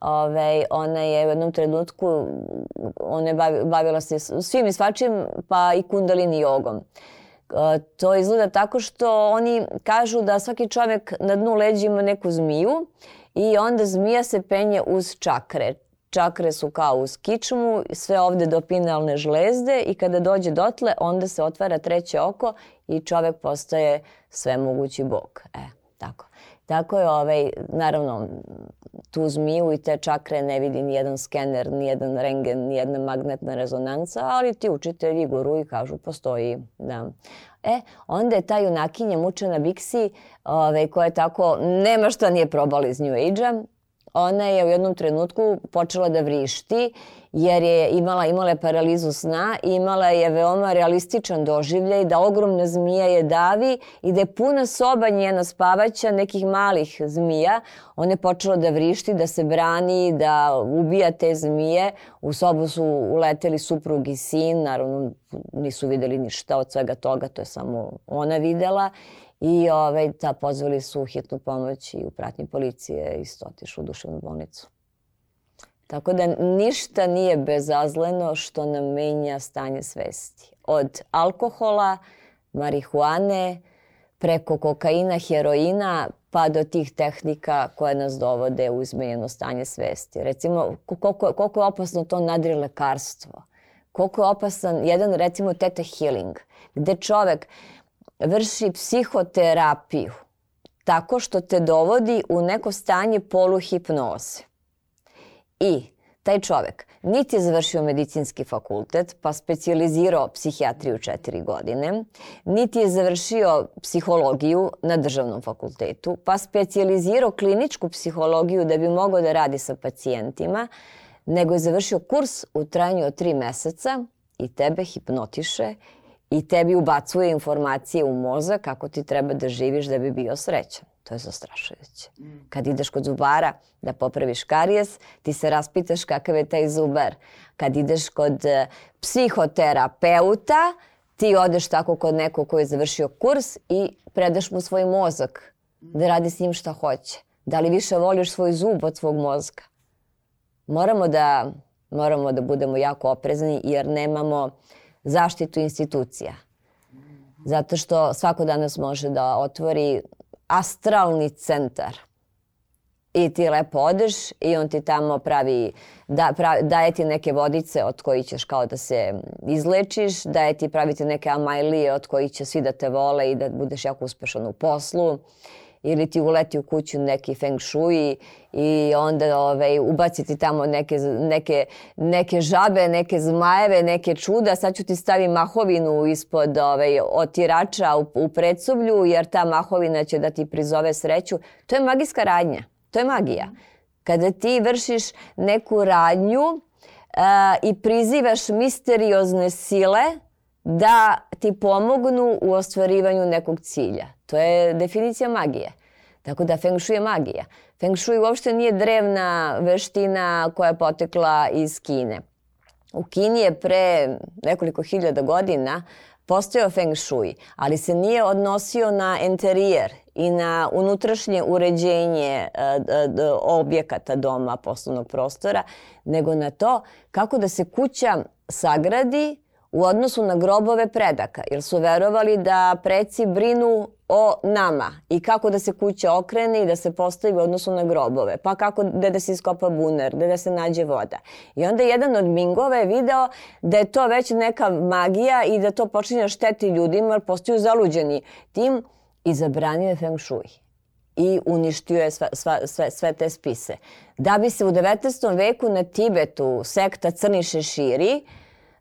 Ove, ona je u jednom trenutku, ona je bavila se svim i svačim, pa i kundalini jogom. E, to izgleda tako što oni kažu da svaki čovek na dnu leđa ima neku zmiju i onda zmija se penje uz čakre. Čakre su kao uz kičmu, sve ovde do pinalne žlezde i kada dođe dotle, onda se otvara treće oko i čovek postaje svemogući bog. E, tako. Tako je, ovaj, naravno, tu zmiju i te čakre ne vidi ni jedan skener, ni jedan rengen, ni jedna magnetna rezonanca, ali ti učitelji guru i kažu postoji. Da. E, onda je ta junakinja mučena Biksi, ovaj, koja je tako, nema šta nije probala iz New Age-a, ona je u jednom trenutku počela da vrišti jer je imala, imala je paralizu sna i imala je veoma realističan doživljaj da ogromna zmija je davi i da je puna soba njena spavaća nekih malih zmija. Ona je počela da vrišti, da se brani, da ubija te zmije. U sobu su uleteli suprug i sin, naravno nisu videli ništa od svega toga, to je samo ona videla. I ovaj, ta pozvali su hitnu pomoć i u pratnji policije isto otišu u duševnu bolnicu. Tako da ništa nije bezazleno što nam menja stanje svesti. Od alkohola, marihuane, preko kokaina, heroina, pa do tih tehnika koje nas dovode u izmenjeno stanje svesti. Recimo, koliko, koliko je opasno to nadri lekarstvo. Koliko je opasan jedan, recimo, teta healing, gde čovek vrši psihoterapiju tako što te dovodi u neko stanje poluhipnoze. I taj čovek niti je završio medicinski fakultet, pa specializirao psihijatriju četiri godine, niti je završio psihologiju na državnom fakultetu, pa specializirao kliničku psihologiju da bi mogao da radi sa pacijentima, nego je završio kurs u trajanju od tri meseca i tebe hipnotiše i tebi ubacuje informacije u mozak kako ti treba da živiš da bi bio srećan. To je zastrašujuće. Kad ideš kod zubara da popraviš karijes, ti se raspitaš kakav je taj zubar. Kad ideš kod e, psihoterapeuta, ti odeš tako kod nekog koji je završio kurs i predaš mu svoj mozak da radi s njim šta hoće. Da li više voliš svoj zub od svog mozga? Moramo da, moramo da budemo jako oprezni jer nemamo zaštitu institucija. Zato što svako danas može da otvori astralni centar. I ti lepo odeš i on ti tamo pravi, da, pravi, daje ti neke vodice od kojih ćeš kao da se izlečiš, daje ti praviti neke amajlije od kojih će svi da te vole i da budeš jako uspešan u poslu ili ti uleti u kuću neki feng shui i onda ovaj, ubaciti tamo neke, neke, neke žabe, neke zmajeve, neke čuda. Sad ću ti staviti mahovinu ispod ovaj, otirača u, u predsublju jer ta mahovina će da ti prizove sreću. To je magijska radnja. To je magija. Kada ti vršiš neku radnju uh, i prizivaš misteriozne sile da ti pomognu u ostvarivanju nekog cilja. To je definicija magije. Tako da Feng Shui je magija. Feng Shui uopšte nije drevna veština koja je potekla iz Kine. U Kini je pre nekoliko hiljada godina postojao Feng Shui, ali se nije odnosio na interijer i na unutrašnje uređenje e, objekata doma, poslovnog prostora, nego na to kako da se kuća sagradi u odnosu na grobove predaka, jer su verovali da preci brinu o nama i kako da se kuća okrene i da se postavi u odnosu na grobove, pa kako da, da se iskopa bunar, da, da se nađe voda. I onda jedan od mingova je video da je to već neka magija i da to počinje da šteti ljudima, jer postaju zaluđeni tim i zabranio je feng shui i uništio je sve, sve, sve, sve te spise. Da bi se u 19. veku na Tibetu sekta Crni šeširi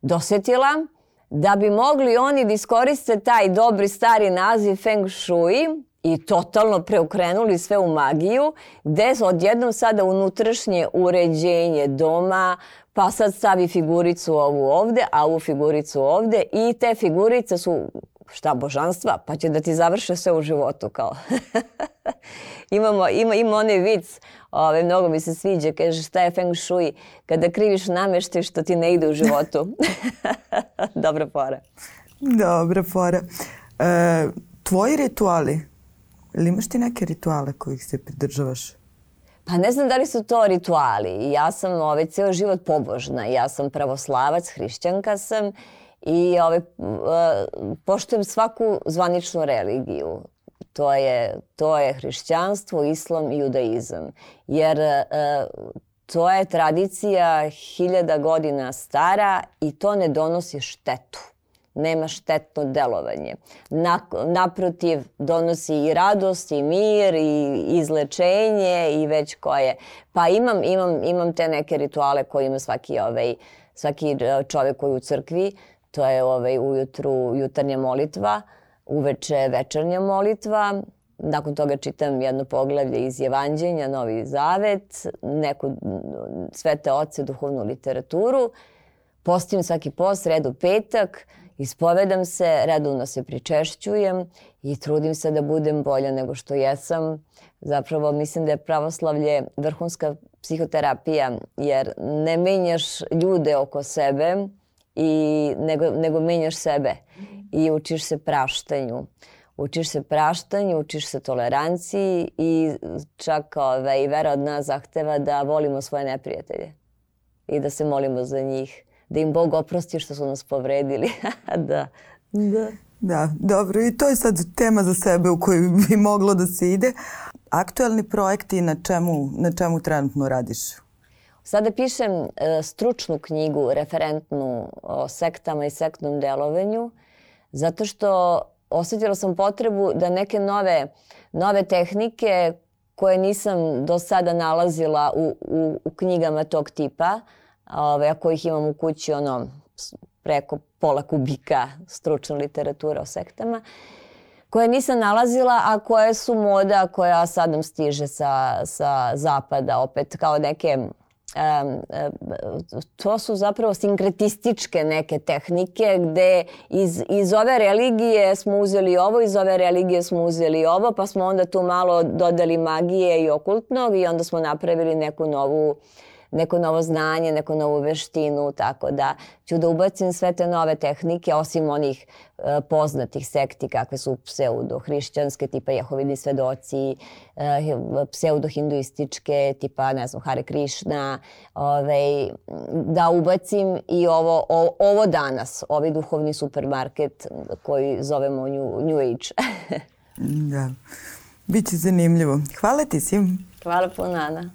dosetila da bi mogli oni da iskoriste taj dobri stari naziv Feng Shui i totalno preokrenuli sve u magiju, gde odjednom sada unutrašnje uređenje doma, pa sad stavi figuricu ovu ovde, a ovu figuricu ovde i te figurice su šta božanstva, pa će da ti završe sve u životu kao. Imamo, ima, ima onaj vic, ove, mnogo mi se sviđa, kaže šta je feng shui, kada kriviš nameštaj što ti ne ide u životu. Dobra fora. Dobra fora. E, tvoji rituali, ili imaš ti neke rituale kojih se pridržavaš? Pa ne znam da li su to rituali. Ja sam ovaj, ceo život pobožna. Ja sam pravoslavac, hrišćanka sam i ovaj, poštujem svaku zvaničnu religiju. To je, to je hrišćanstvo, islam i judaizam. Jer to je tradicija hiljada godina stara i to ne donosi štetu. Nema štetno delovanje. Naprotiv, donosi i radost, i mir, i izlečenje, i već koje. Pa imam, imam, imam te neke rituale koje ima svaki, ovaj, svaki čovek koji u crkvi To je ovaj, ujutru jutarnja molitva, uveče večernja molitva, nakon toga čitam jedno poglavlje iz Evanđenja, Novi Zavet, neku svete oce, duhovnu literaturu, postim svaki post, redu petak, ispovedam se, redovno se pričešćujem i trudim se da budem bolja nego što jesam. Zapravo mislim da je pravoslavlje vrhunska psihoterapija jer ne menjaš ljude oko sebe, i nego, nego menjaš sebe i učiš se praštanju. Učiš se praštanju, učiš se toleranciji i čak ovaj, vera od nas zahteva da volimo svoje neprijatelje i da se molimo za njih. Da im Bog oprosti što su nas povredili. da. Da. Da, dobro. I to je sad tema za sebe u kojoj bi moglo da se ide. Aktuelni projekti na čemu, na čemu trenutno radiš? Sada pišem e, stručnu knjigu, referentnu o sektama i sektnom delovanju, zato što osetila sam potrebu da neke nove, nove tehnike koje nisam do sada nalazila u, u, u knjigama tog tipa, ove, a kojih imam u kući ono preko pola kubika stručne literature o sektama, koje nisam nalazila, a koje su moda koja sad nam stiže sa, sa zapada, opet kao neke to su zapravo sinkretističke neke tehnike gde iz, iz ove religije smo uzeli ovo, iz ove religije smo uzeli ovo, pa smo onda tu malo dodali magije i okultnog i onda smo napravili neku novu uh, neko novo znanje, neku novu veštinu, tako da ću da ubacim sve te nove tehnike, osim onih e, poznatih sekti kakve su pseudo-hrišćanske, tipa Jehovini svedoci, e, pseudo-hinduističke, tipa, ne znam, Hare Krishna, ovaj, da ubacim i ovo, o, ovo danas, ovaj duhovni supermarket koji zovemo New, New Age. da. Biće zanimljivo. Hvala ti, Sim. Hvala puno, Ana.